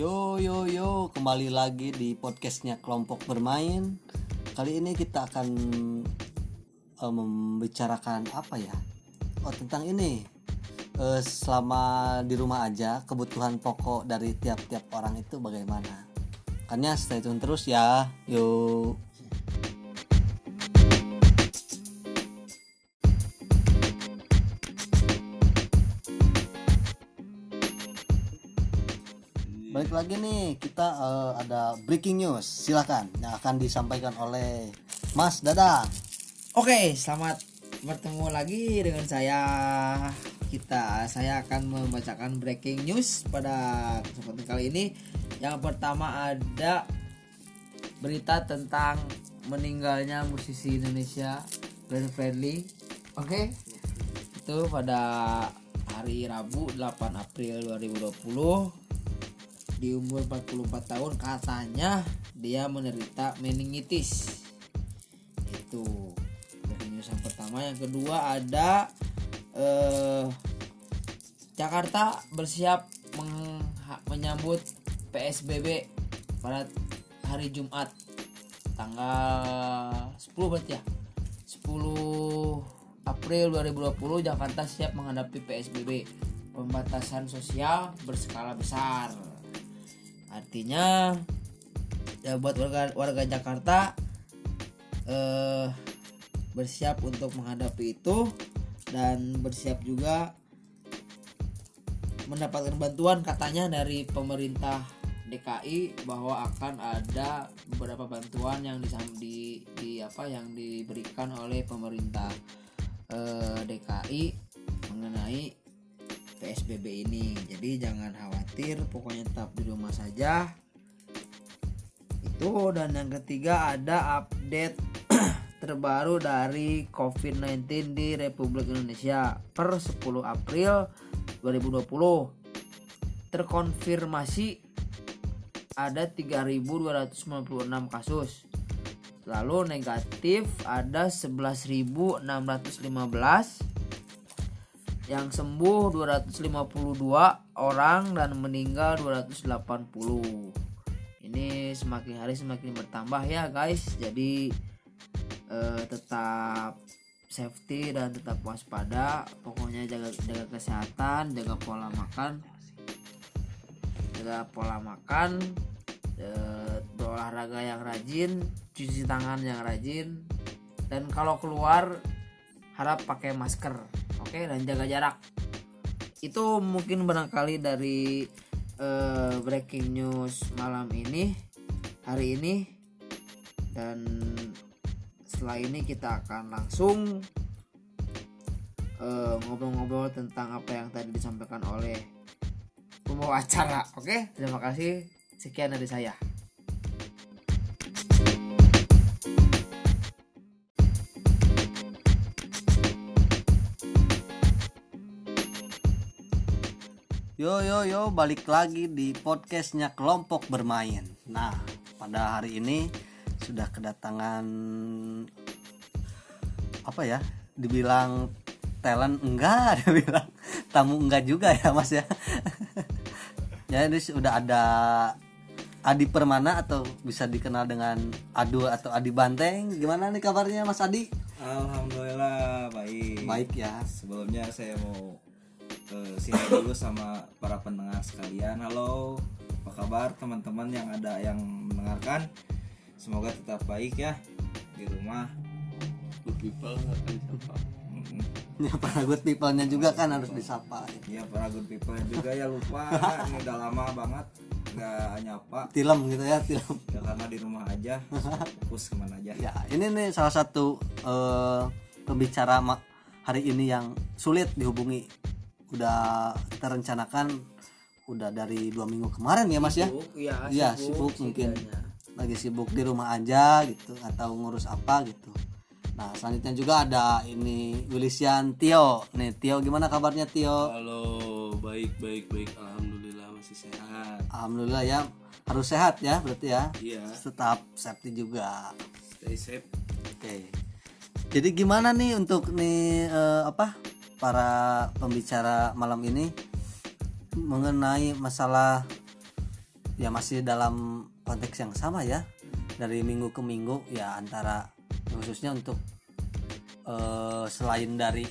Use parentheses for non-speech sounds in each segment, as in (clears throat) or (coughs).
Yo yo yo, kembali lagi di podcastnya kelompok bermain. Kali ini kita akan eh, membicarakan apa ya? Oh tentang ini. Eh, selama di rumah aja, kebutuhan pokok dari tiap-tiap orang itu bagaimana? Makanya stay tune terus ya. Yuk. Lagi nih, kita eh, ada breaking news. Silakan yang akan disampaikan oleh Mas Dadang. Oke, selamat bertemu lagi dengan saya. Kita saya akan membacakan breaking news pada kesempatan kali ini. Yang pertama ada berita tentang meninggalnya musisi Indonesia Glenn Fredly. Oke. Itu pada hari Rabu 8 April 2020 di umur 44 tahun katanya dia menderita meningitis. Itu yang pertama. Yang kedua ada eh, Jakarta bersiap menyambut PSBB pada hari Jumat. Tanggal 10 berarti ya? 10 April 2020 Jakarta siap menghadapi PSBB pembatasan sosial berskala besar artinya ya buat warga warga Jakarta eh bersiap untuk menghadapi itu dan bersiap juga mendapatkan bantuan katanya dari pemerintah DKI bahwa akan ada beberapa bantuan yang disam- di, di apa yang diberikan oleh pemerintah eh, DKI mengenai PSBB ini. Jadi jangan khawatir, pokoknya tetap di rumah saja. Itu dan yang ketiga ada update (clears throat) terbaru dari COVID-19 di Republik Indonesia per 10 April 2020. Terkonfirmasi ada 3.296 kasus. Lalu negatif ada 11.615 yang sembuh 252 orang dan meninggal 280 ini semakin hari semakin bertambah ya guys. Jadi eh, tetap safety dan tetap waspada. Pokoknya jaga jaga kesehatan jaga pola makan. Jaga pola makan eh, berolahraga yang rajin cuci tangan yang rajin. Dan kalau keluar harap pakai masker oke dan jaga jarak. Itu mungkin barangkali dari eh, breaking news malam ini hari ini. Dan setelah ini kita akan langsung eh, ngobrol-ngobrol tentang apa yang tadi disampaikan oleh pembawa acara. Oke terima kasih. Sekian dari saya Yo yo yo, balik lagi di podcastnya kelompok bermain. Nah, pada hari ini sudah kedatangan apa ya? Dibilang talent enggak, (laughs) dia bilang tamu enggak juga ya mas ya. (laughs) Jadi sudah ada Adi Permana atau bisa dikenal dengan Adu atau Adi Banteng. Gimana nih kabarnya Mas Adi? Alhamdulillah baik. Baik ya. Sebelumnya saya mau sini dulu sama para pendengar sekalian. Halo, apa kabar teman-teman yang ada yang mendengarkan? Semoga tetap baik ya di rumah. good people akan disapa. Ya para good people-nya juga kan harus disapa. Iya para good people juga ya lupa ini udah lama banget nggak nyapa Tilem gitu ya, tilem. ya karena di rumah aja fokus ke mana aja Ya, ini nih salah satu eh, pembicara hari ini yang sulit dihubungi. Udah kita rencanakan udah dari dua minggu kemarin ya Mas ya. Sibuk, iya, Iya, sibuk mungkin. Lagi sibuk di rumah aja gitu atau ngurus apa gitu. Nah, selanjutnya juga ada ini Wilisian Tio. Nih, Tio gimana kabarnya Tio? halo baik baik baik alhamdulillah masih sehat Alhamdulillah ya. Harus sehat ya berarti ya. iya Tetap safety juga. stay safe Oke. Jadi gimana nih untuk nih eh, apa para pembicara malam ini mengenai masalah ya masih dalam konteks yang sama ya dari minggu ke minggu ya antara khususnya untuk eh, selain dari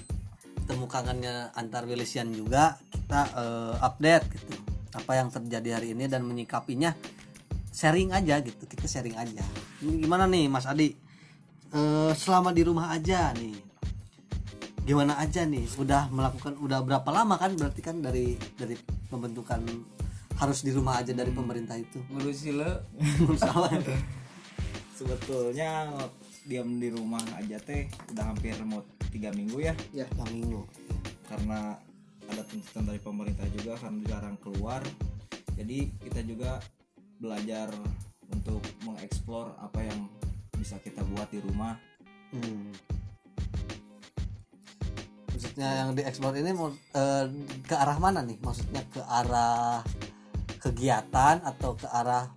temu kangennya antar Wilisian juga kita eh, update gitu apa yang terjadi hari ini dan menyikapinya. Sharing aja gitu kita sharing aja. Ini gimana nih Mas Adi? Eh, selama di rumah aja nih gimana aja nih? Udah melakukan udah berapa lama kan? Berarti kan dari dari pembentukan harus di rumah aja dari pemerintah itu. Ngurusi lo Salah. (laughs) sebetulnya diam di rumah aja teh udah hampir mau tiga minggu ya. Yang minggu. Karena ada tuntutan dari pemerintah juga karena jarang keluar. Jadi kita juga belajar untuk mengeksplor apa yang bisa kita buat di rumah. Hmm. Maksudnya yang dieksplor ini eh, ke arah mana nih? Maksudnya ke arah kegiatan atau ke arah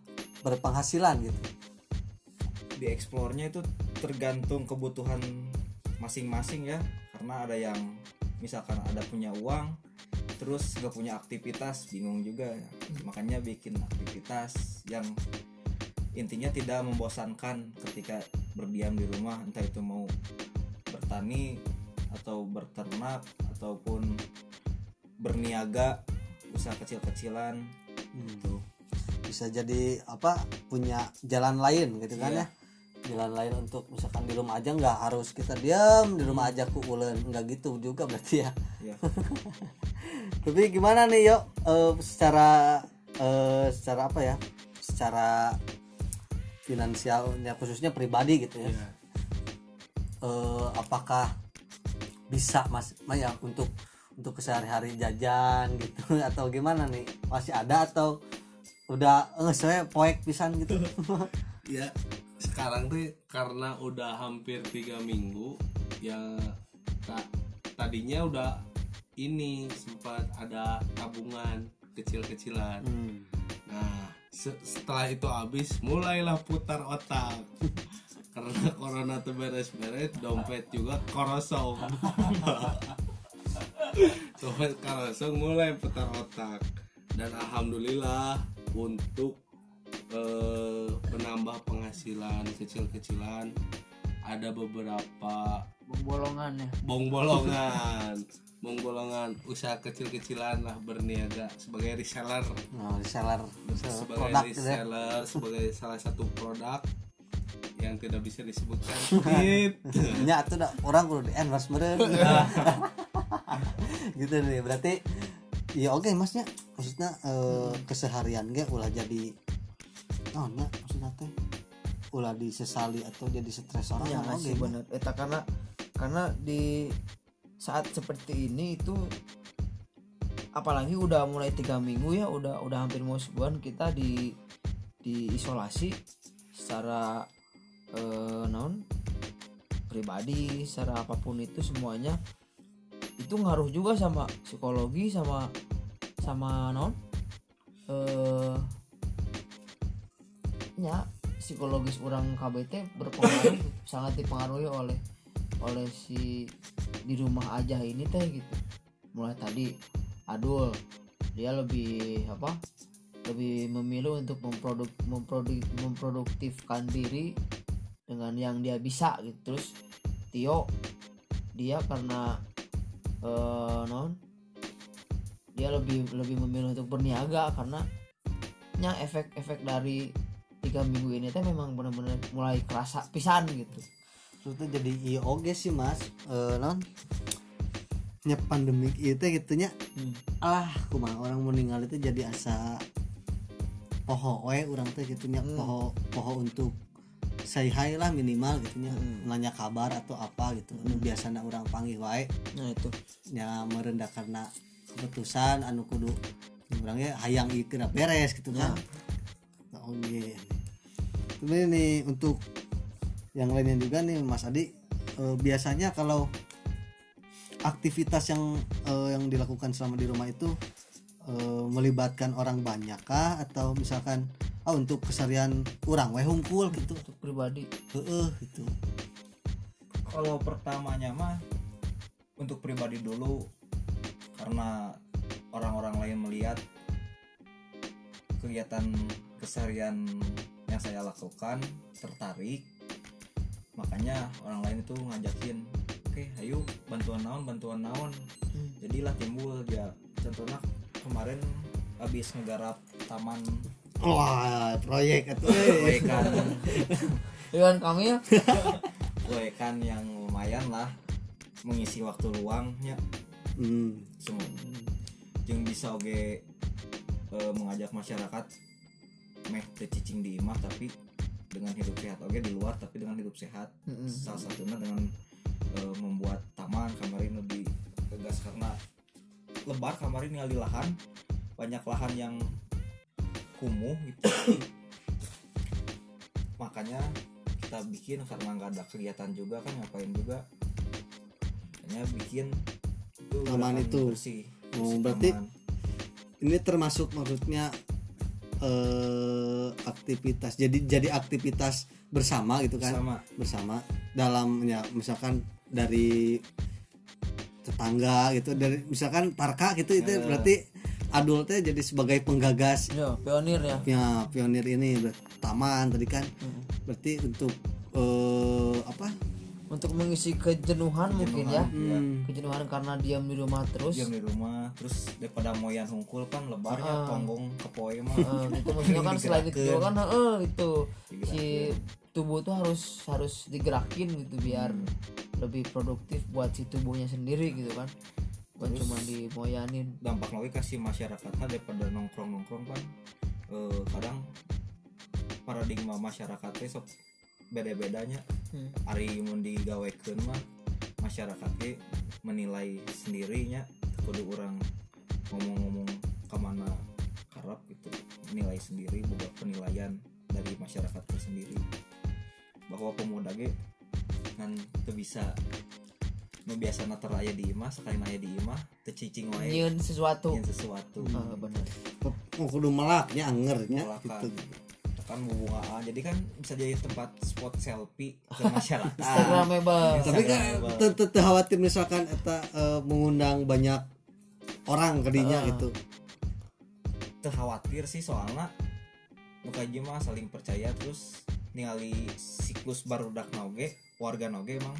berpenghasilan gitu? dieksplornya itu tergantung kebutuhan masing-masing ya karena ada yang misalkan ada punya uang terus gak punya aktivitas bingung juga ya. makanya bikin aktivitas yang intinya tidak membosankan ketika berdiam di rumah entah itu mau bertani atau berternak ataupun berniaga usaha kecil-kecilan Hmm. gitu Bisa jadi apa? Punya jalan lain gitu kan Iya. ya? Jalan lain untuk misalkan di rumah aja nggak harus kita diam di rumah aja ku ulen nggak gitu juga berarti ya. ya (laughs) Tapi gimana nih yuk Eh, secara eh, secara apa ya? Secara finansialnya khususnya pribadi gitu ya. Iya. eh, apakah bisa mas? Ma, ya untuk untuk sehari-hari jajan gitu. (laughs) Atau gimana nih? Masih ada atau udah eh saya poek pisan gitu? (laughs) Ya sekarang tuh karena udah hampir tiga minggu ya ta- tadinya udah ini sempat ada tabungan kecil-kecilan. Hmm. nah se- setelah itu habis mulailah putar otak (laughs) karena (laughs) corona tuh beres-beres dompet juga korosong (laughs) dompet korosong mulai putar otak. Dan alhamdulillah untuk eh, menambah penghasilan kecil-kecilan ada beberapa bolongan ya? Bong bolongan bong bolongan usaha kecil-kecilan lah berniaga sebagai reseller. Nah reseller reseller. Sebagai produk gitu ya. reseller sebagai salah satu produk yang tidak bisa disebutkan. (laughs) Gitu. Nya atuh dah orang kudu di endorse meureun (laughs) gitu nih berarti ya oke masnya maksudnya eh, keseharian ge ulah jadi oh nya maksudnya teh ulah disesali atau jadi stres orang ya oge nya. bener. Eta karena karena di saat seperti ini itu apalagi udah mulai tiga minggu ya udah udah hampir mau sebulan kita di di isolasi secara eh, non pribadi secara apa pun itu semuanya itu ngaruh juga sama psikologi sama sama non eh nya psikologis orang KBT berpengaruh (coughs) sangat dipengaruhi oleh oleh si di rumah aja ini teh gitu. Mulai tadi adul dia lebih apa lebih memilih untuk memproduk memproduk memproduktifkan diri dengan yang dia bisa gitu terus Tio dia karena eh, non dia lebih lebih memilih untuk berniaga karena nya efek-efek dari tiga minggu ini teh memang benar-benar mulai kerasa pisan gitu Maksudnya jadi iya oge sih mas Eh, non nya pandemik itu gitunya Hmm. alah kumaha orang meninggal itu jadi asa poho we orang teh gitunya Hmm. poho poho untuk say hi lah minimal gitunya Hmm. nanya kabar atau apa gitu. Nu biasanya orang panggil wae. Nah itu. Nya merendah karena keputusan anu kudu orangnya hayang kena beres gitu kan. Nah, oke. Tapi ini untuk yang lainnya juga nih Mas Adi. Eh, biasanya kalau aktivitas yang eh, yang dilakukan selama di rumah itu eh, melibatkan orang banyak kah? Atau misalkan ah untuk keseharian orang weh hungkul gitu. Untuk pribadi. Heeh gitu. Kalau pertamanya mah untuk pribadi dulu karena orang-orang lain melihat kegiatan keseharian yang saya lakukan tertarik makanya orang lain itu ngajakin oke ayo bantuan naon bantuan naon. Jadilah timbul ya. Contohnya kemarin habis ngegarap taman wah proyek itu. Proyekan (laughs) Iwan kami ya (laughs) proyekan yang lumayan lah. Mengisi waktu luangnya. Hmm. semua yang bisa oge eh, mengajak masyarakat meh teu cicing di imah tapi dengan hidup sehat. Oge di luar tapi dengan hidup sehat. Mm-mm. salah satunya dengan eh, membuat taman kamarin lebih tegas karena lebar kamarin ningali lahan. Banyak lahan yang kumuh gitu. Makanya kita bikin karena nggak ada kegiatan juga kan ngapain juga. Makanya bikin itu Taman itu. bersih, Oh, bersih berarti taman. ini termasuk maksudnya eh aktivitas. Jadi jadi aktivitas bersama gitu kan? Sama bersama. Dalam ya misalkan dari tetangga gitu dari misalkan parka gitu itu Eh. berarti adultnya jadi sebagai penggagas. Ya pionir ya. Ya pionir ini taman tadi kan. Mm. berarti untuk eh apa? Untuk mengisi kejenuhan mungkin ya. Hmm, kejenuhan karena diam di rumah terus. Diam di rumah terus daripada moyan hungkul kan lebarnya Ah. tonggong kepoe mah. Eh, gitu. (laughs) Maksudnya kan selain itu juga kan eh, itu si tubuh tuh harus harus digerakin gitu biar Hmm. lebih produktif buat si tubuhnya sendiri gitu kan bukan Terus- cuma dimoyanin. dampak lagi kasih masyarakatnya daripada nongkrong nongkrong kan eh, kadang paradigma masyarakatnya sok beda bedanya Hmm. hari mun digawekeun mah masyarakatnya menilai sendirinya kudu orang ngomong-ngomong ke mana harap gitu menilai sendiri boga penilaian dari masyarakat itu sendiri. Bahwa pemuda ge kan bisa nu biasa teraya di imah sekali naya di imah teu cicing wae. Nyiun sesuatu. Ingin sesuatu. Ah, benar oh, kudu melaknya angernya Melakan. gitu. Kan bungaan jadi kan bisa jadi tempat spot selfie ke (laughs) masyarakat. Instagramable. Tapi kan khawatir misalkan eta eh, mengundang banyak orang kedinya gitu. Khawatir sih soalnya muka mah saling percaya terus ningali siklus barudak noge warga noge emang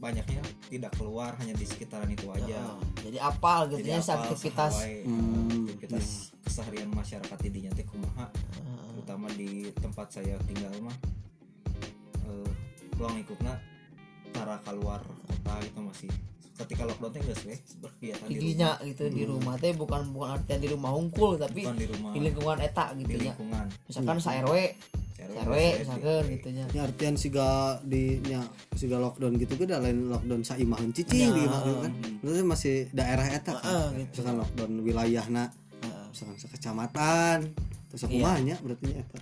banyaknya tidak keluar hanya di sekitaran itu aja. Ah, jadi apal gitu ya apal aktivitas. saha wae, Hmm, aktivitas keseharian masyarakat di teh kumaha. Ah, terutama di tempat saya tinggal mah eh pulang ikutnya para keluar kota itu masih ketika lockdown teh geus we berkegiatan di giginya rumah. gitu di rumah. Teh bukan bukan artinya di rumah hungkul tapi bukan di rumah. di lingkungan eta di gitu ya misalkan sa RW RW misalkan gitu ya ya artian siga di nya siga lockdown gitu kan lain lockdown saimahan cicing Ya, di imah gitu kan? Berarti masih daerah eta kan? Ah, gitu. misalkan lockdown wilayahna Ah, misalkan sekecamatan terus aku Iya. berarti nya eta.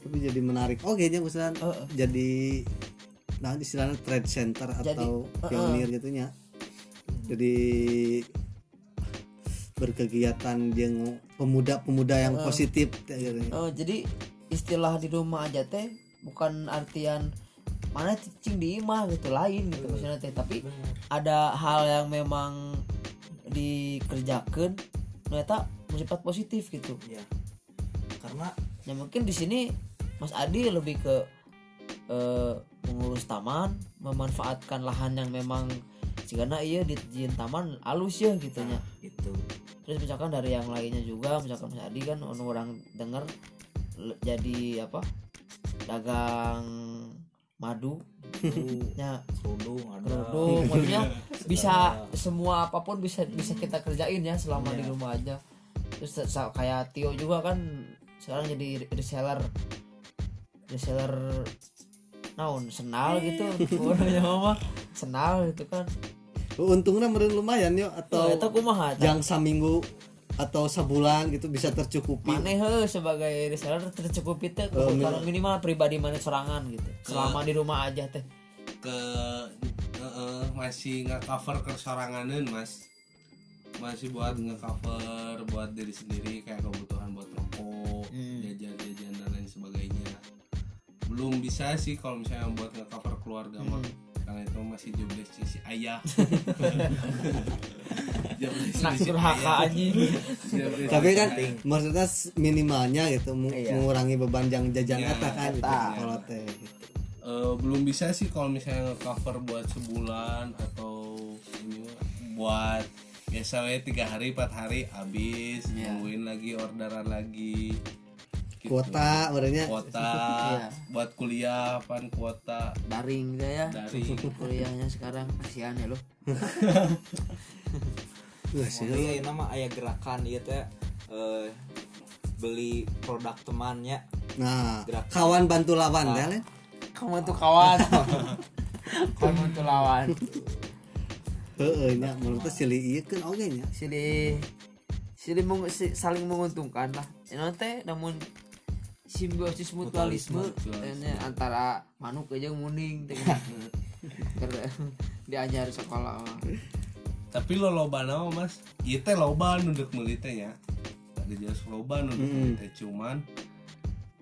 Tapi jadi menarik. Oke nya misalkan Heeh. jadi nah istilahnya trade center Jadi, atau heeh. pionir gitunya jadi berkegiatan yang pemuda-pemuda yang Heeh. positif gitu. Oh, jadi istilah di rumah aja teh bukan artian mana cicing di imah gitu lain gitu maksudnya teh tapi ada hal yang memang dikerjakan ternyata bersifat positif gitu ya karena ya mungkin di sini Mas Adi lebih ke eh, mengurus taman memanfaatkan lahan yang memang jika iya di taman alus ya gitu nya. Itu terus misalkan dari yang lainnya juga misalkan Mas Adi kan ono orang denger le- jadi apa dagang madu (laughs) ya kerudung (laughs) maksudnya bisa semua apa pun bisa bisa kita kerjain ya selama di Iya. rumah aja. Terus kayak Tio juga kan sekarang jadi reseller reseller naon senal gitu. Namanya mama senal gitu kan. Untungnya meren lumayan yo atau atau itu kumaha yang saminggu atau sebulan gitu bisa tercukupi. Maneh heuh sebagai reseller tercukupi teh. Oh, kebutuhan minimal pribadi mana sorangan gitu. Selama di rumah aja teh. Ke eh, eh, masih nggak cover kesoranganan mas. Masih buat nge-cover buat diri sendiri kayak kebutuhan bisa sih kalau misalnya buat nge-cover keluarga mah Hmm. karena itu masih jobless si ayah nak durhaka anjing tapi kan maksudnya minimalnya gitu Iya. mengurangi beban yang jajan eta kan gitu kalau teh gitu. Eh, belum bisa sih kalau misalnya cover buat sebulan atau ini buat biasa we tiga hari empat hari habis Iya. nungguin lagi orderan lagi Gitu. kuota berarti kuota Iya. buat kuliah pan kuota. Daring gitu ya. Dari kuliahnya sekarang kasihan ya lo Makanya (laughs) ini nama ayah gerakan ieu teh eh, beli produk temannya. Nah Gerakan. kawan bantu lawan Nah. teh Len. kamu tuh kawan. (laughs) Kamu tuh lawan. Heeh nya menurut silih ieu kan oge nya. Silih silih meng- saling menguntungkan lah. Ini teh namun simbiosis mutualisme ini antara manuk aja muning diajar sekolah. Mah. tapi lo loba nama mas? Iya teh loba nunduk meuli teh nya. Tadi jelas loba nunduk meuli teh cuman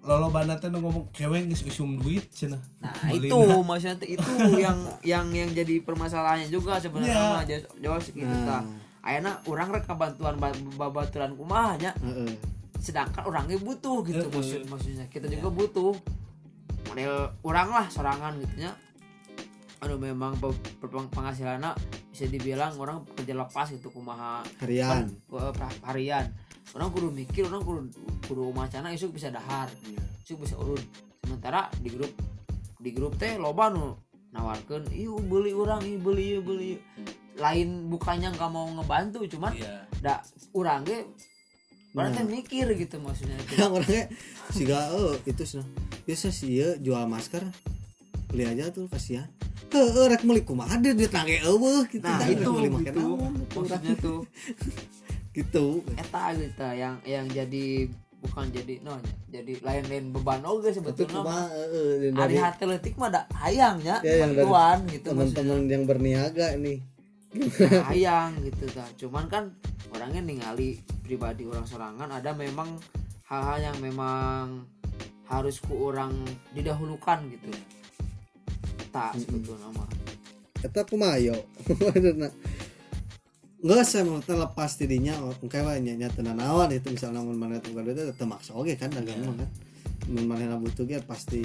lo loba teh nu ngomong keweng geus usum duit cenah. Nah Beli itu maksudnya itu yang yang yang jadi permasalahannya juga sebenarnya Iya. mah Jawa- Jawa segitu tah. Ayeuna urang rek kabantuan ba- babaturan kumaha nya. Heeh sedangkan orangnya butuh gitu Heeh. maksud maksudnya. Kita juga butuh model orang lah sorangan gitu nya aduh memang pe- pe- penghasilannya bisa dibilang orang kerja lepas gitu kumaha harian. Kan, harian. Orang kudu mikir orang kudu kudu macana isuk bisa dahar isuk bisa urun. Sementara di grup di grup teh loba nu nawarkan iu beli orang iu beli iu beli ieu." lain bukannya nggak mau ngebantu cuman iya. da urang ge berarti Nah. mikir gitu maksudnya. Itu. (laughs) yang orangnya siga oh itu sih biasa sih ya jual masker. Beli aja tuh kasihan. Heeh rek meuli kumaha deh duit nage eueuh gitu. Nah itu meuli make gitu maksudnya tuh. (laughs) Gitu. Eta gitu yang yang jadi bukan jadi no jadi lain-lain beban oge sebetulnya mah. heeh hari hati letik mah ada hayangnya Ya, bantuan gitu teman-teman yang berniaga nih hayang gitu ta cuman kan orangnya ningali pribadi orang sorangan ada memang hal-hal yang memang harus ku orang didahulukan gitu. Tak sebetulnya mah. Eta kumaha yo (laughs) Nggak saya mau lepas tidinya engke wae nya nya tenan naon itu misalnya mun mana tuh itu teu maksa oge kan dagang mah kan. Mun mana butuh ge pasti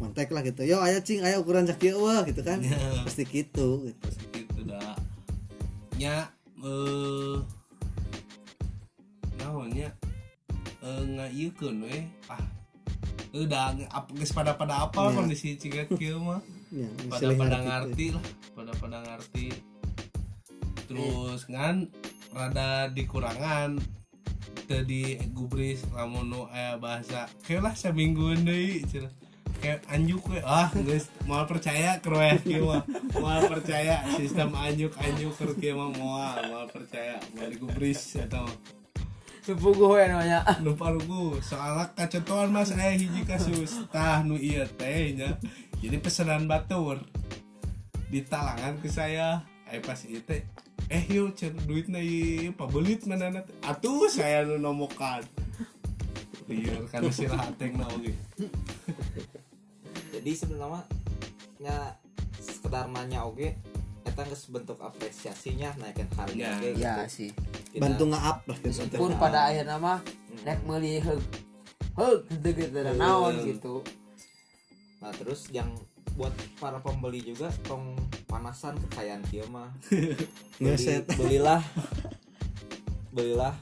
kontak lah gitu. Yo aya cing aya ukuran sakieu wah gitu kan. Pasti gitu gitu gitu nya eh naonnya eh ngayeukeun we ah udah apa geus pada pada apa Ya. kondisi ciga kieu mah? Ya pada pada ngarti ngerti lah pada pada ngerti. Terus kan rada dikurangan tadi gubris lamun nu aya bahasa kayak lah semingguan deui cenah kayak anjuk we. Ah geus moal percaya ke roeh kieu mah moal percaya sistem anjuk anjuk keur kieu mah moal. Moal percaya moal digubris atau Sepuguh ya namanya. Nu parugu soalnya kacetuan mas. Aya hiji kasus. Tah nu ieu teh nya. Jadi pesanan batur di talangan ke saya. Eh pas itu teh, eh yuk cer duitnya ieu pabelit mana teh? Atuh saya nu nomokan. Liar kan sirah ateng na oge jadi sebenarnya nya sekedar nanya oke eta geus bentuk apresiasinya naikin harga Ya. ge gitu. ya sih. Bantu nge-up lah gitu. pun pada akhirnya mah rek meuli heug heug gitu gitu dan naon gitu. Nah terus yang buat para pembeli juga tong panasan kekayaan kieu mah. (laughs) Belilah belilah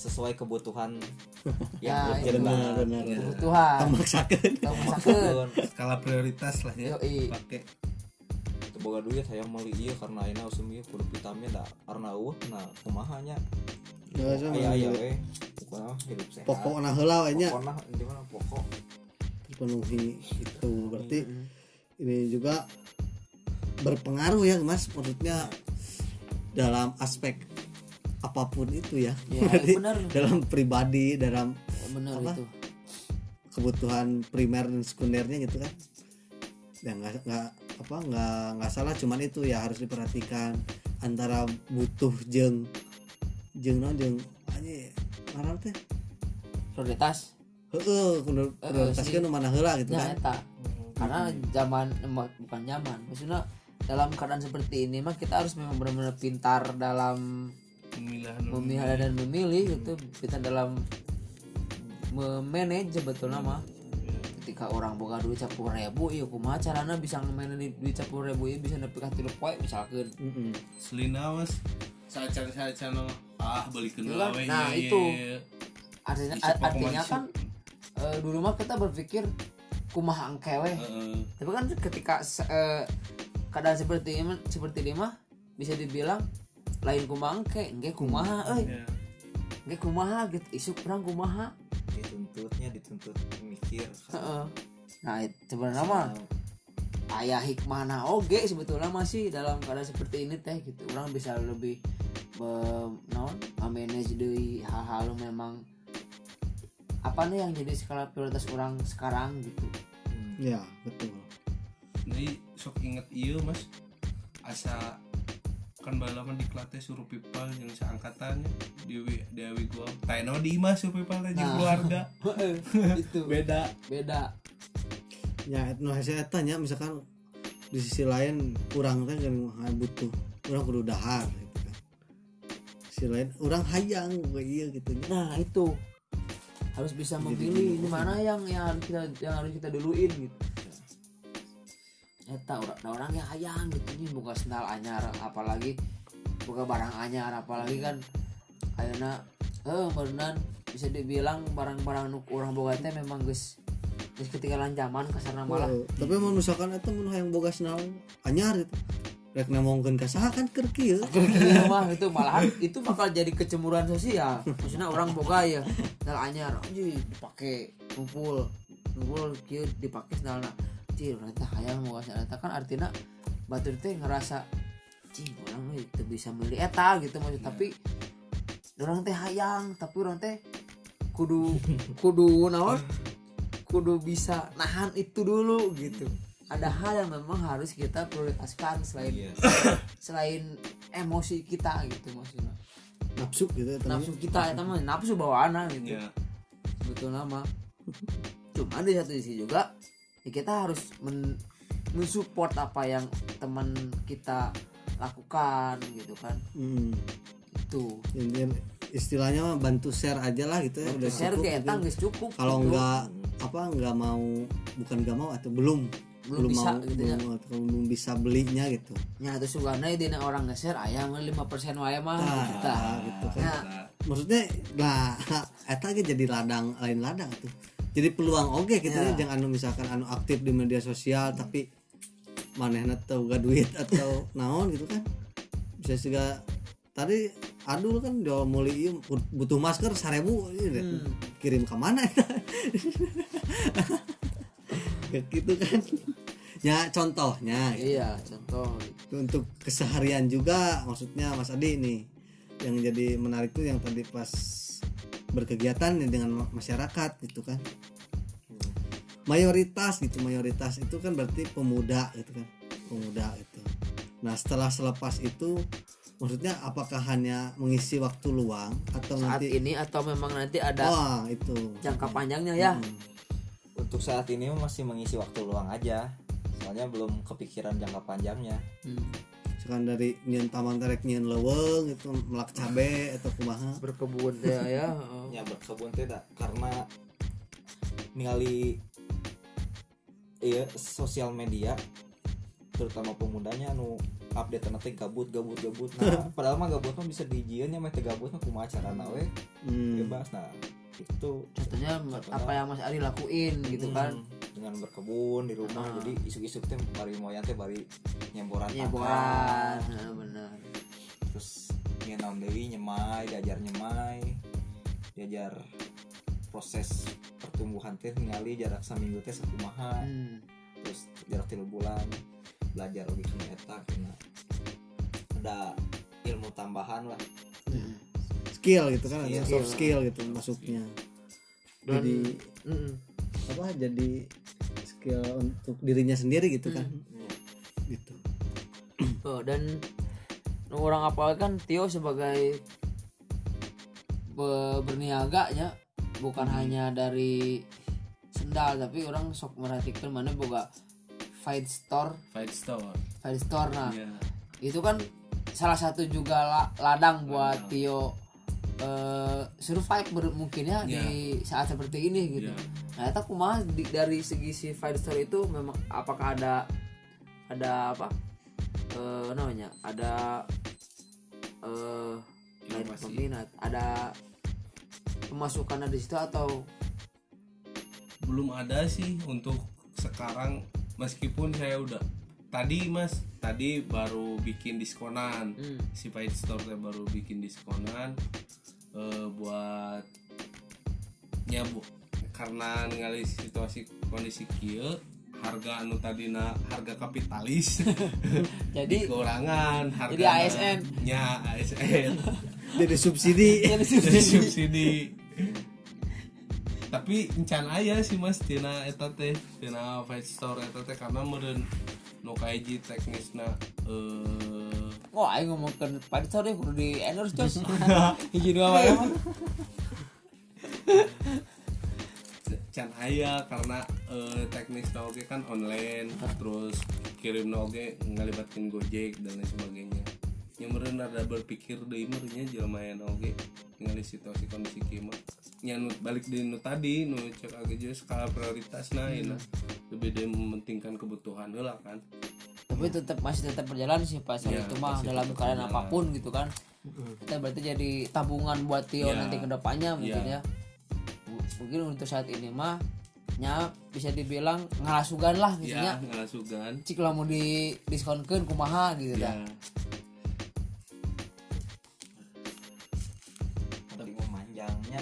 sesuai kebutuhan (laughs) Ya, yang itu benar. benar kebutuhan. Tamaksakeun kamu sakit skala prioritas lah ya pakai boga duit hayang meuli ieu karena ayeuna usum ieu kudu vitamin da karena eueuh nah kumaha nya? Ya, sama aya aya beli. we pokokna hidup sehat. Pokokna heula we nya. Pokokna di mana pokok. Terpenuhi itu berarti ini juga berpengaruh ya mas. Maksudnya dalam aspek apa pun itu ya, Ya, (laughs) benar. dalam pribadi dalam bener Apa? itu. kebutuhan primer dan sekundernya gitu kan. Ya nggak nggak apa nggak nggak salah cuman itu ya harus diperhatikan antara butuh jeng jeng non jeng aja mana teh. Prioritas heeh kudu prioritaskeun nu mana heula gitu ya kan. eta. Karena zaman bukan zaman maksudnya dalam keadaan seperti ini mah kita harus memang benar-benar pintar dalam Memilah memilah dan memilih itu kita dalam memanage sebetulnya mah ketika orang boga duit sepuluh ribu iya kumaha carana bisa nge-manage duit sepuluh ribu iya bisa nepi ka tilu poe misalkan Mm-mm. Selina mas Sacan sacan ah balikin Iya, awe nah, iya, itu. iya. artinya artinya kan eh, dulu mah kita berpikir kumaha angkewe Heeh. tapi kan ketika eh, keadaan seperti ini seperti ini mah bisa dibilang lain kumaha angke nggak kumaha euy. Iya. nggak kumaha gitu isu kurang kumaha. Dituntutnya dituntut mikir. Heeh. nah sebenarnya mah ayah hikmahna oge sebetulnya masih dalam keadaan seperti ini teh gitu. Orang bisa lebih naon manage deui hal-hal memang apa nih yang jadi skala prioritas orang sekarang gitu. Ya betul. Jadi sok inget iya mas. Asa kan balapan di kelasnya suruh pipal yang seangkatannya Dewi Dewi gua. Taino di Imas suruh pipal aja Nah. keluarga. (laughs) Itu. Beda. Beda. Ya no hasil eta nya misalkan di sisi lain kurang teh kan butuh orang kudu dahar gitu kan. Sisi lain orang hayang kayak iya gitu nah itu. Harus bisa memilih ini mana yang yang harus kita yang harus kita duluin gitu Eta orang, nah orang yang hayang gitu nih buka sendal anyar apalagi buka barang anyar apalagi kan kayaknya eh beneran bisa dibilang barang-barang nu orang boga teh memang guys guys ketinggalan zaman kasarna malah. Oh, tapi mau misalkan eta mun hayang boga senal anyar itu rek nemongkeun ka saha kan keur kieu (laughs) Iya mah itu malahan itu bakal jadi kecemburuan sosial. Maksudnya orang boga ya sendal anyar anjir dipakai ngumpul ngumpul kieu dipakai sendalna cil ternyata hayang mau kasih eta kan artinya batur teh ngerasa cing orang itu bisa milih eta gitu maksud. Tapi orang teh hayang tapi orang teh kudu kudu naon? Kudu bisa nahan itu dulu gitu. Ada hal yang memang harus kita prioritaskan selain Iya. (coughs) selain emosi kita gitu maksudnya. Nafsu gitu eta nafsu kita itu mah nafsu bawaan gitu. Ya betul nama cuma di satu sisi juga ya kita harus men mensupport apa yang teman kita lakukan gitu kan. Hmm. itu Intinya istilahnya mah bantu share aja lah gitu ya. Udah share cukup geus cukup kalau gitu. enggak apa enggak mau bukan enggak mau atau belum. Belum bisa, mau gitu ya. belum, atau belum bisa belinya gitu. Nya itu sugana dina orang nge-share aya mah 5% wae mah Nah, kita gitu kan. Ya, maksudnya lah eta jadi ladang lain ladang tuh jadi peluang oke gitu Ya. ya jangan anu misalkan anu aktif di media sosial tapi manehna teu gak duit atau (laughs) naon gitu kan bisa juga tadi adul kan jual muli ieu butuh masker seribu deh. Hmm. kirim ke mana? Kayak (laughs) gitu kan ya contohnya gitu. iya contoh untuk keseharian juga maksudnya Mas Adi nih yang jadi menarik tuh yang tadi pas berkegiatan nih dengan ma- masyarakat gitu kan. Mayoritas gitu mayoritas itu kan berarti pemuda gitu kan pemuda itu. Nah setelah selepas itu maksudnya apakah hanya mengisi waktu luang atau saat nanti ini atau memang nanti ada wah itu. jangka panjangnya ya? Hmm. untuk saat ini masih mengisi waktu luang aja. Soalnya belum kepikiran jangka panjangnya. Hmm. Sekarang dari nyen taman terek nyen leweng itu melak cabe atau kumaha. Berkebun ya (laughs) ya. Ya berkebun tidak karena ningali iya sosial media terutama pemudanya nu update nanti gabut gabut gabut. Nah (laughs) padahal mah gabut mah bisa dijian ya mah teh gabut mah kumaha carana we? Hmm. bebas nah itu contohnya apa yang Mas Ari lakuin gitu kan Hmm, dengan berkebun di rumah Ah. jadi isuk-isuk teh bari moyan teh bari nyemboran pangkal. nah, benar terus ngenom deui nyemai diajar nyemai diajar proses pertumbuhan teh ningali jarak seminggu teh sakumaha hmm. terus jarak tiga bulan belajar kena eta kena ada ilmu tambahan lah. Skill gitu kan ada soft skill gitu masuknya Dan- jadi Mm-mm. apa jadi skill untuk dirinya sendiri gitu kan. Hmm. gitu. Oh, dan orang apa kan Tio sebagai be- berniaga ya bukan hanya dari sendal tapi orang sok merhatikan mana boga fight store. Fight store. Fight store nah. Ya itu kan salah satu juga la- ladang buat Tio eh, survive ber- mungkin ya di saat seperti ini gitu. Iya. Nah, itu kumaha di- dari segi si fight story itu memang apakah ada ada apa? Eh namanya ada eh Inovasi. peminat, ada pemasukannya di situ atau belum ada sih untuk sekarang meskipun saya udah tadi mas tadi baru bikin diskonan hmm, si Fight Store teh baru bikin diskonan eh, buat nyabu karena ningali situasi kondisi kieu harga anu tadina harga kapitalis. (laughs) Jadi kekurangan harga Jadi ASN. nya ASN (laughs) jadi subsidi. Jadi jadi subsidi. Tapi encan aya sih mas. Tina eta teh tina fight store eta teh karena meureun nu kaiji teknisna eh Wah, ayo ngomong ke fight story kudu di endorse jos. (laughs) Hiji dua wae can aya karena eh, teknis oge kan online terus kirim oge ngalibatkeun Gojek dan lain sebagainya. Yang meureun rada berpikir deui meureunnya jelema yang oge ningali situasi kondisi kieu nu balik di nu tadi nu cek jeung skala prioritas nah Hmm. lebih dari mementingkan kebutuhan heula kan Tapi tetap masih tetap berjalan sih Pak Story Iya, itu mah dalam keadaan berjalan. apa pun gitu kan. Kita berarti jadi tabungan buat Tio Iya. nanti ke depannya mungkin Iya. ya. Mungkin untuk saat ini mah nya bisa dibilang ngalasugan lah gitu ya nya. ngalasugan Cik lah mau di diskonkeun kumaha gitu ya dah. (laughs) penting memanjangnya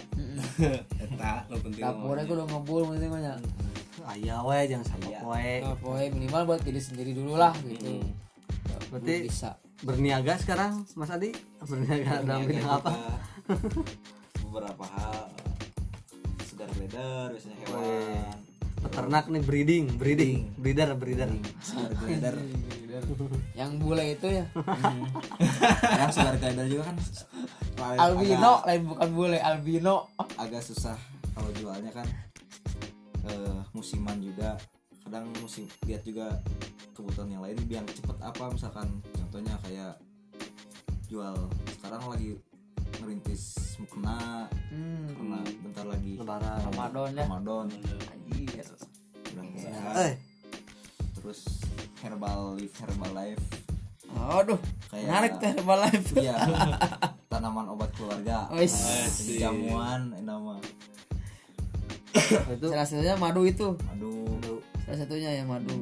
Heeh. eta nu penting Dapurnya kudu ngebul penting mah nya. Ayah we jangan sama Nah, pokoknya minimal buat diri sendiri dulu lah gitu. Mm. berarti bisa. berniaga sekarang Mas Adi? Berniaga dalam Berniaga bidang apa? (laughs) Beberapa hal. Segar glider biasanya hewan. Peternak nih breeding breeding. Breeder breeder. Segar glider (laughs) Yang bule itu ya? Yang segar glider juga kan? Albino lain bukan bule albino. agak susah kalau jualnya kan eh, musiman juga. Kadang musim lihat juga kebutuhan yang lain biar cepet apa misalkan contohnya kayak jual sekarang lagi merintis mukena. Hmm. karena bentar lagi lebaran. Ramadan ya. Ramadan. Anjir. mudah-mudahan eh. Terus herbal leaf herbal life. Aduh, Kayak- menarik tuh Herbalife. iya. (laughs) Tanaman obat keluarga. Jadi jamuan eh, nama itu? Salah satunya madu itu. aduh Salah satunya ya madu.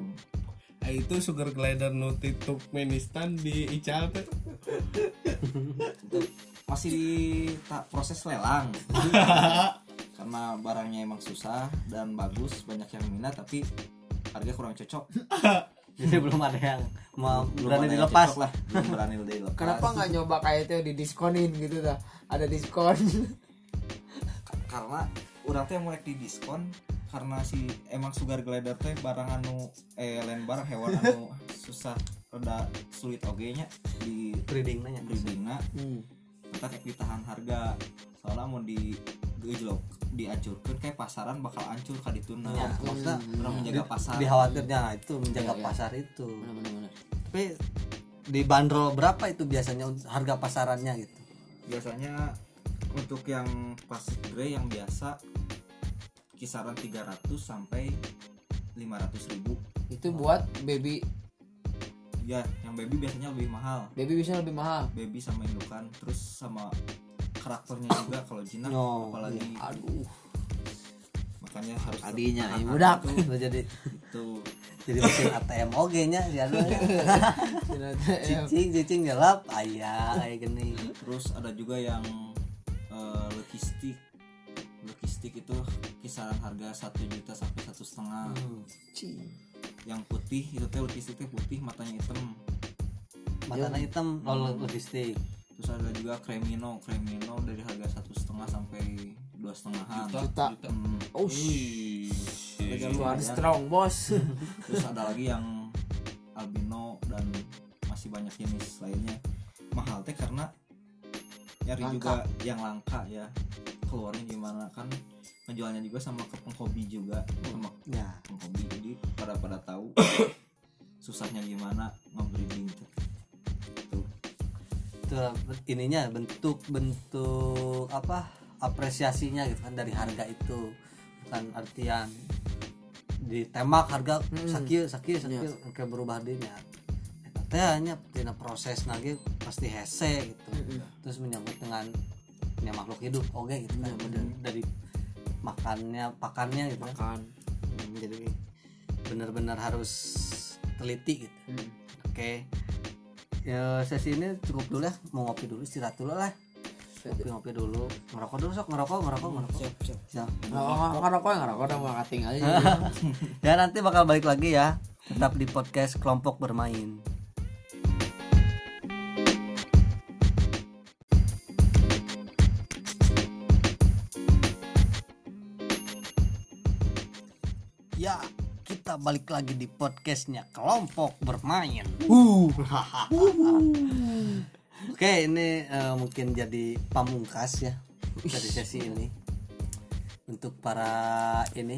Ah, itu sugar glider nu ti Turkmenistan di Ical masih di ta- proses lelang. (laughs) Karena barangnya emang susah dan bagus banyak yang minat tapi harga kurang cocok. (laughs) Jadi belum ada yang mau Belum berani dilepas lah. Belum berani dilepas. Kenapa nggak nyoba kayak itu didiskonin gitu dah? Ada diskon. Ka- karena orang teh mulai di diskon karena si emang sugar glider teh barang anu eh lain barang hewan anu (laughs) susah rada sulit oge nya di breeding nanya breedingna Hmm. kita kayak ditahan harga. Soalnya mau di gejlok dihancurkan kayak pasaran bakal hancur kadituna ya maksudnya orang menjaga pasar dikhawatirnya itu menjaga Iya, iya. pasar itu. Benar-benar. tapi dibanderol berapa itu biasanya harga pasarannya gitu? Biasanya untuk yang plastik grey yang biasa kisaran 300 sampai 500 ribu Itu buat baby. ya yang baby biasanya lebih mahal Baby bisa lebih mahal. baby sama indukan terus sama karakternya juga kalau jinak Oh, apalagi Aduh. makanya harus Tadinya, tahan ya. Udah (laughs) jadi itu jadi mesin ATM oge nya si anu nya. cicing cicing gelap ayah kayak gini terus ada juga yang eh, logistik logistik itu kisaran harga satu juta sampai satu setengah. Yang putih itu teh logistiknya putih matanya hitam. Matanya hitam lalu logistik. Terus ada juga kremino. Kremino dari harga satu setengah sampai dua setengahan. Juta. Hmm. Oh, lumayan. strong bos. (laughs) terus ada lagi yang albino dan masih banyak jenis lainnya. Mahal teh karena nyari Langka. juga yang langka ya keluarnya gimana kan ngejualnya juga sama ke penghobi juga sama ya. penghobi. Jadi pada pada tahu (coughs) susahnya gimana nge-breeding. Tuh. itu ininya bentuk bentuk apa apresiasinya gitu kan dari harga itu. Bukan artian ditembak harga sakit sakit sakit kayak berubah dinya teh hanya tina proses lagi pasti hese gitu. Terus menyambut dengan ya, makhluk hidup oke gitu kan dari, dari makannya pakannya gitu kan. Kan Hmm, jadi benar-benar harus teliti gitu. Hmm. oke. Ya sesi ini cukup dulu ya mau ngopi dulu istirahat dulu lah. Ngopi ngopi dulu. Ngerokok dulu sok. Ngerokok ngerokok ngerokok. siap siap. Siap. Ngerokok ya ngerokok udah mau cutting aja (laughs) ya nanti bakal balik lagi ya. Tetap di podcast kelompok bermain kita balik lagi di podcastnya kelompok bermain. (laughs) Oke ini eh, mungkin jadi pamungkas ya dari sesi ini. Untuk para ini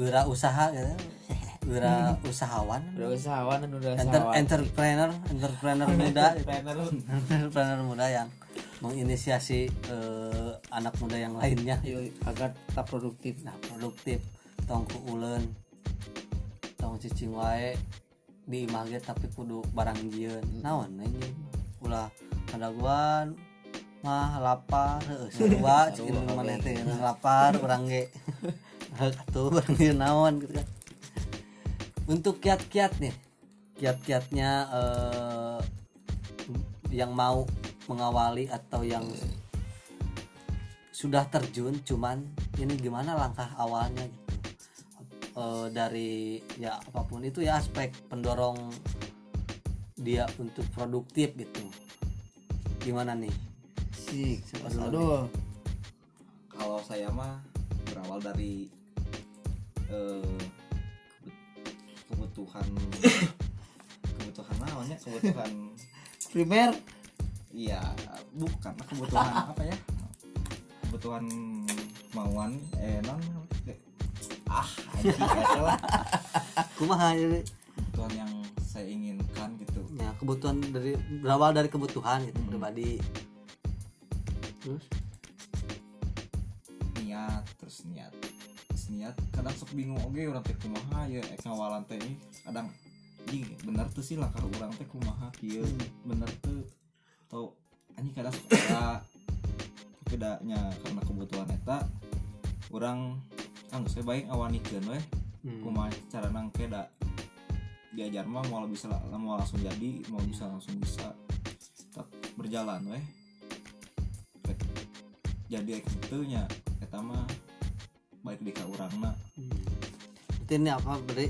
wira usaha gitu (laughs) wira usahawan udah usahawan dan udah Enter, usahawan entrepreneur entrepreneur muda. Gitu. entrepreneur muda yang menginisiasi eh, anak muda yang lainnya. Agar tetap produktif. Nah produktif tong ku ulen tong cicing wae di imah ge tapi kudu barang jieun. Naon ini ulah kadaguan mah lapar heuh sarua (laughs) indung maneh teh lapar urang ge. (laughs) Atuh barang jieun naon gitu kan. Untuk kiat-kiat nih kiat-kiatnya eh, yang mau mengawali atau yang sudah terjun cuman ini gimana langkah awalnya gitu Eh, dari ya apa pun itu ya aspek pendorong dia untuk produktif gitu. Gimana nih? Sih Siapa dulu aduh kalau saya mah berawal dari eh, kebutuhan kebutuhan namanya? Kebutuhan (laughs) primer? Iya bukan kebutuhan apa ya? Kebutuhan mauan eh non ah lah (laughs) kumaha jadi kebutuhan yang saya inginkan gitu. Ya kebutuhan dari berawal dari kebutuhan gitu Hmm. pribadi. Terus? Niat terus niat. Terus niat kadang sok bingung oke orang teh kumaha ya ek ngawalan teh ini kadang anjing bener tuh sih langkah orang teh kumaha kieu. Bener tuh. Atau anjing kadang sok ada bedanya karena kebutuhan eta orang kan saya baik awanikeun we hmm. kumaha cara nang keda diajar mah mau bisa mau langsung jadi mau bisa langsung bisa tetap berjalan weh. Jadi gitu nya eta mah baik di urangna Hmm. Berarti ini apa beri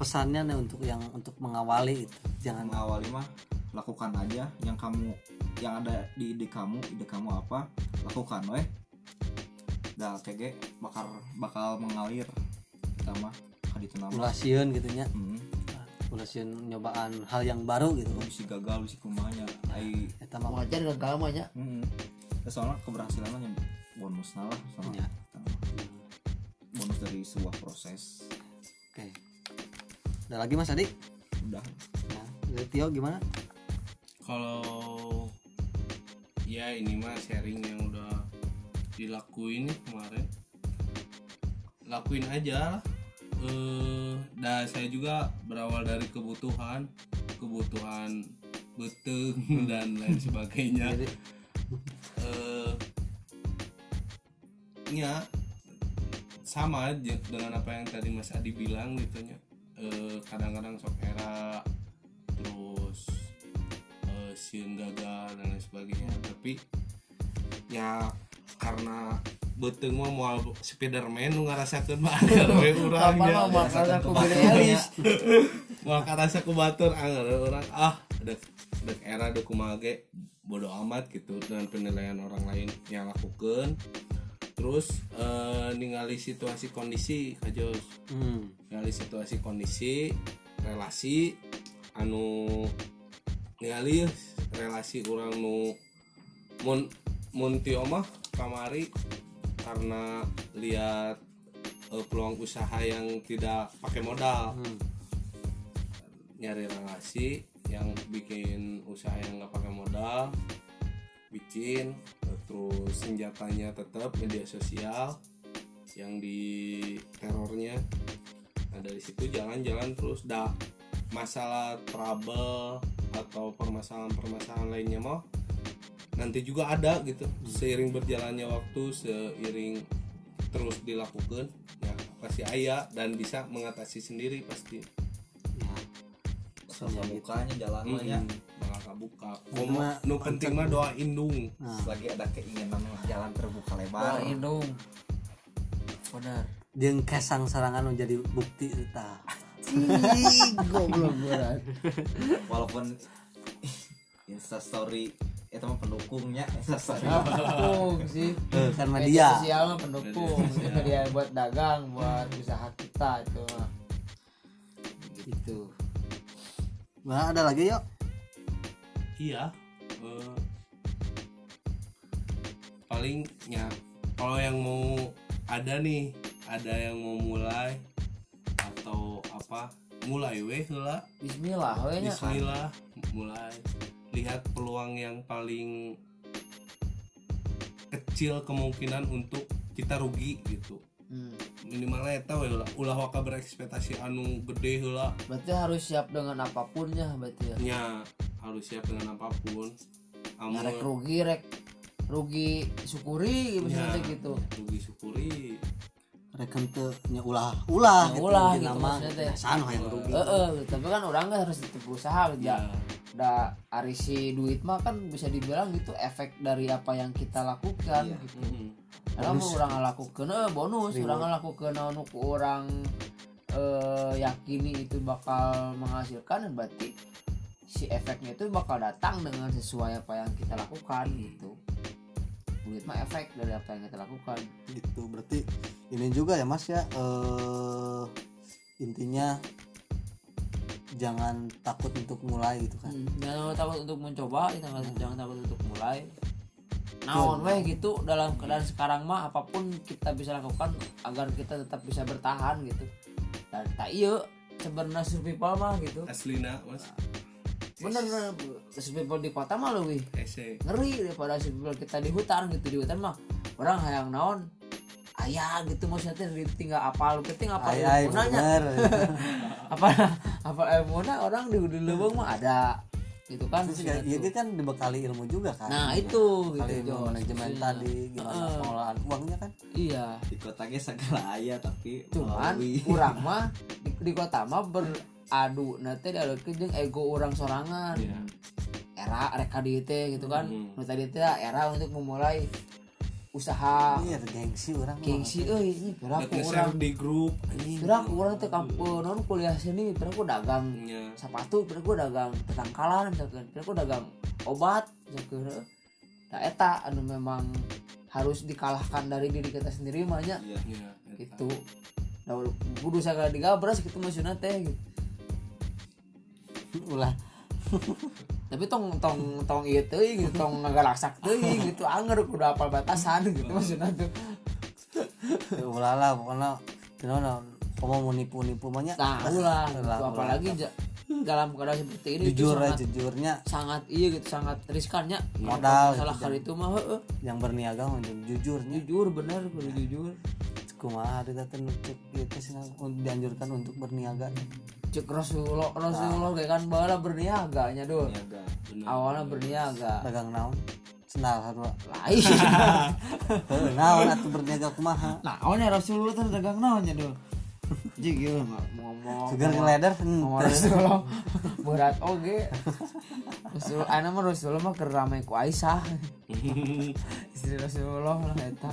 pesannya nih untuk yang untuk mengawali itu jangan mengawali mah lakukan aja. Yang kamu yang ada di ide kamu ide kamu apa lakukan weh dah kege bakal bakal mengalir kita mah kaditu nama ulah sieun gitu nya. Hmm. ulah sieun nyobaan hal yang baru gitu. Bisa gagal bisa kumanya. Ai. Eta mah wajar gagal mah nya. Hmm. Ya, soalnya keberhasilan yang bonus lah soalnya Ya. bonus dari sebuah proses. Oke. Ada lagi mas Adi udah. Nah, dari Tio gimana? Kalau ya ini mah sharing yang udah dilakuin nih kemarin. Lakuin aja lah. Eh dan saya juga berawal dari kebutuhan kebutuhan beteng (laughs) dan lain sebagainya. Eh ya sama aja dengan apa yang tadi Mas Adi bilang gitu nya. Eh, kadang-kadang sok era terus eh, sieun gagal dan lain sebagainya. Tapi ya karena beteng mah moal Spiderman nu ngarasakeun mah agar (laughs) (laughs) we urang nya. aku kebahagiaan. beli Elis Moal karasa ku batur anger orang ah dek dek era dek kumaha ge bodo amat gitu dengan penilaian orang lain yang lakukan terus eh, ningali situasi kondisi kajos hmm. ningali situasi kondisi relasi anu ningali relasi orang nu mun mun ti omah kamari karena lihat eh, peluang usaha yang tidak pakai modal. Hmm. nyari relasi yang bikin usaha yang nggak pakai modal licin terus senjatanya tetap media sosial yang di terornya. Nah dari situ jalan-jalan terus. Dah masalah trouble atau permasalahan-permasalahan lainnya mau nanti juga ada gitu. Seiring berjalannya waktu seiring terus dilakukan ya pasti ayah dan bisa mengatasi sendiri pasti. Ya. Sama bukanya jalannya Hmm, Komo, mah nu penting mah doa indung nah. Lagi ada keinginan jalan terbuka lebar. Bal indung benar. Jeung kesang serangan menjadi bukti eta. Cing, goblok berat. Walaupun (laughs) instastory itu mah pendukungnya. (laughs) Pendukung sih. Eh, kan media media sosial mah pendukung. Sosial. media buat dagang buat usaha kita itu mah. Gitu. Nah ada lagi yuk? Iya eh, paling ya kalau yang mau ada nih ada yang mau mulai atau apa mulai weh lah. Bismillah we nya Bismillah mulai lihat peluang yang paling kecil kemungkinan untuk kita rugi gitu. Hmm. minimalnya eta we lah ulah waka berekspektasi anu gede heula. Berarti harus siap dengan apa pun ya berarti ya? Nya harus siap dengan apa pun. Amun- rek rugi rek. Rugi syukuri misalnya Ya, gitu. rugi syukuri teu nya ulah ulah Ya, ulah gitu nama biasaan yang rugi Eh, eh, tapi kan orang nggak harus tetap berusaha ya ya. Da arisi duit mah kan bisa dibilang gitu efek dari apa yang kita lakukan Iya. gitu. mm, Karena mau orang ngelakukan eh, bonus, orang ngelakukan anu orang eh, yakini itu bakal menghasilkan berarti si efeknya itu bakal datang dengan sesuai apa yang kita lakukan gitu. Duit mah efek dari apa yang kita lakukan. gitu berarti ini juga ya mas ya eh intinya jangan takut untuk mulai gitu kan Hmm, jangan takut untuk mencoba, jangan, jangan takut untuk mulai. Naon weh gitu dalam keadaan sekarang mah apa pun kita bisa lakukan agar kita tetap bisa bertahan gitu. Dan tak iya sebenarnya survival mah gitu. aslina mas Bener bener. Survival di kota mah lebih ngeri daripada survival kita di hutan gitu di hutan mah. Orang hayang naon? Ayah gitu maksudnya teh tinggal apal penting apa ay ilmunanya bener. (laughs) Apa apa ilmunya? Orang di di lubang mah ada. Gitu kan Terus maksudnya ya, dia kan dibekali ilmu juga kan? Nah itu Bekali gitu ilmu manajemen Maksudnya. tadi gimana Heeh. pengelolaan uangnya kan? Iya. Di kotanya segala ayah tapi cuman kurang (laughs) mah di, di kota mah beradu nanti ada jeung ego orang sorangan Iya. era reka di teh gitu kan Hmm. nu tadi teh era untuk memulai usaha iya gengsi orang gengsi euy ini nge-share orang di grup anjing piraku orang teh kampung non kuliah sini piraku dagang nya sepatu piraku dagang tetangkalan misalkan piraku dagang obat misalkan nah eta anu memang harus dikalahkan dari diri kita sendiri mah nya Iya. eta. gitu nah kudu sagala digabras gitu maksudnya teh gitu. Ulah. (laughs) Tapi tong tong tong ieu teuing gitu tong ngagalaksak teuing gitu anger kudu apal batasan gitu maksudnya tuh. Ya, ulah lah pokoknya kenapa kamu mau nipu nipu banyak nah ulah apalagi ja- dalam keadaan seperti ini jujur aja jujurnya. sangat iya gitu sangat riskannya Modal salah gitu, kali itu mah yang berniaga jujurnya. Jujur bener kudu jujur kumaha kita teh nucuk gitu sih dianjurkan untuk berniaga cek Rasulullah Rasulullah kayak kan bala berniaga nya dul. Niaga Bener. awalnya berniaga. Dagang naon? Sendal harua. Lain. (laughs) Naon atuh berniaga kumaha? Nah awalnya Rasulullah tuh dagang naonnya dul? (laughs) Jig ya ngomong segar ngeleder ngomong henteu. Rasulullah. Berat oge. Rasul ana mah Rasulullah mah keur rame ku Aisyah (laughs) istri Rasulullah lah eta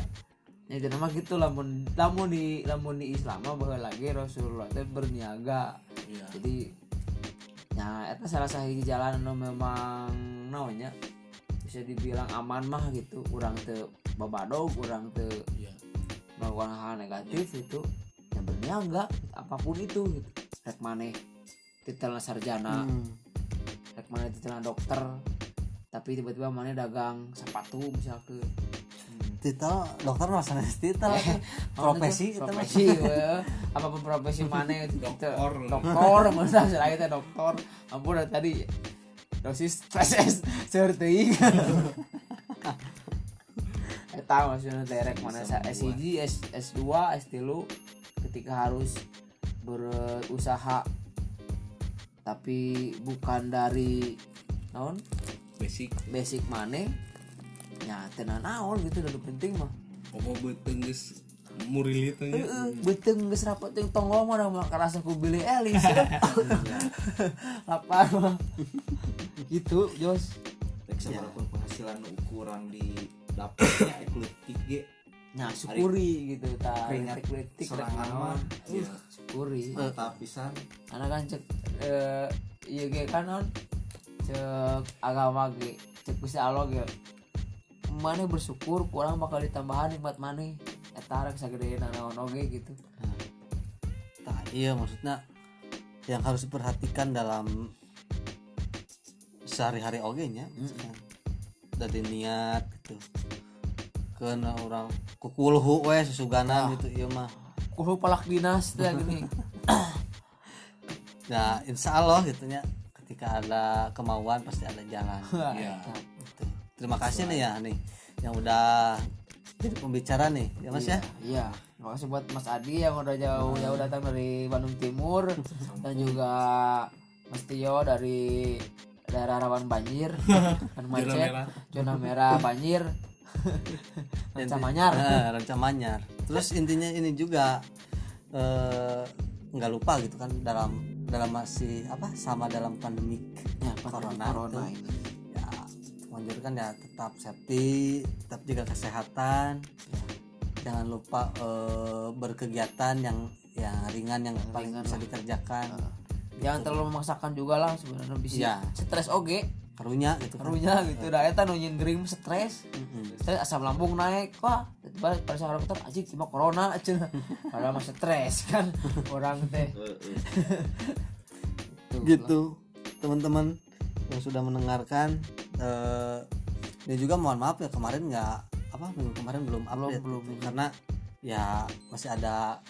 ya jadi mah gitu lamun lamun di lamun di Islam mah baheula lagi Rasulullah teh berniaga Iya. jadi ya eta salah satu jalan anu memang naonnya bisa dibilang aman mah gitu kurang te babadog kurang te Iya. melakukan hal negatif itu yang berniaga apa pun itu gitu rek maneh titelna sarjana Hmm. rek maneh titelna dokter tapi tiba-tiba maneh dagang sepatu misalkan titel dokter mah sanes titel. Profesi itu profesi we. apa pun profesi mana Doktor. dokter masa selain itu dokter ampun dah tadi dosis PSS seperti eta maksudnya derek mana. S1 S S2 S3 ketika harus berusaha. Tapi bukan dari naon? Basic. Basic mana ya tenan naon gitu udah penting mah. Pokok beteng geus murili teh nya. Heeh, beteng geus rapat jeung tonggol mah mah karasa ku Billy Ellis (laughs) (laughs) lapar mah. Gitu Jos. Rek sabarapun penghasilan nu ukuran di dapurnya ekletik ge. Nah syukuri gitu tah Keringat kritik serangan mah. ya syukuri. Mantap pisan. Anak kan cek eh iya ge kan non? Cek agama ge cek Gusti Allah ge mana bersyukur kurang bakal ditambahan nikmat mana. Eta rek sagede naon oge gitu. Nah, iya maksudnya yang harus diperhatikan dalam sehari-hari oge nya maksudnya. dari niat gitu. Kena orang kukulhu we susuganan gitu iya mah. Kudu palak dinas teh (laughs) gini. Nah insya Allah gitu nya ketika ada kemauan pasti ada jalan. (laughs) Iya. Terima kasih nih ya nih. Yang udah jadi pembicara nih ya mas ya? iya. Terima kasih buat Mas Adi yang udah jauh jauh datang dari Bandung Timur. (laughs) Dan juga Mas Tio dari daerah rawan banjir (laughs) dan macet zona merah banjir. (laughs) Ranca Manyar. Eh, Ranca Manyar. Terus intinya ini juga eh, nggak lupa gitu kan dalam dalam masih apa sama dalam pandemik ya corona, corona, corona itu, ini menganjurkan ya tetap safety, tetap jaga kesehatan. Jangan lupa eh, berkegiatan yang yang ringan yang paling ringan bisa lah. dikerjakan. jangan terlalu memaksakan juga lah sebenarnya bisa Iya. stres oge Karunya gitu kan. karunya gitu dah eta nu gering stres Mm-mm. stres asam lambung naik wah pada pada saat dokter anjing cuma corona cenah (laughs) padahal mah stres kan orang teh (laughs) Tuh, gitu teman-teman yang sudah mendengarkan eh ini juga mohon maaf ya kemarin nggak apa minggu kemarin belum update belum, gitu. karena ya masih ada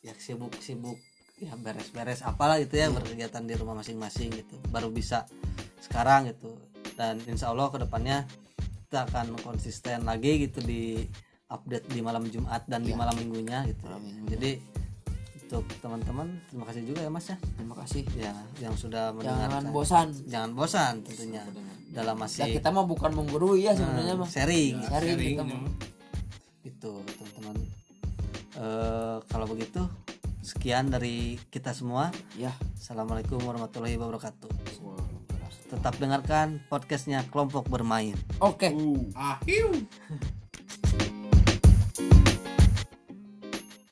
ya sibuk-sibuk ya beres-beres apalah gitu ya berkegiatan di rumah masing-masing gitu. Baru bisa sekarang gitu. Dan insya Allah ke depannya kita akan konsisten lagi gitu di update di malam Jumat dan di malam minggunya gitu. Malam minggu. jadi untuk teman-teman. Terima kasih juga ya mas ya. Terima kasih. Ya yang sudah jangan mendengarkan. bosan. Jangan bosan tentunya. Dalam ya masih kita mah bukan menggurui ya sebenarnya mah sharing. Sharing Sharing, kita ya. mah. Itu teman-teman. Eh, kalau begitu sekian dari kita semua. Ya. Assalamualaikum warahmatullahi wabarakatuh. Tetap dengarkan podcastnya kelompok bermain. Oke. Ahiu. (laughs)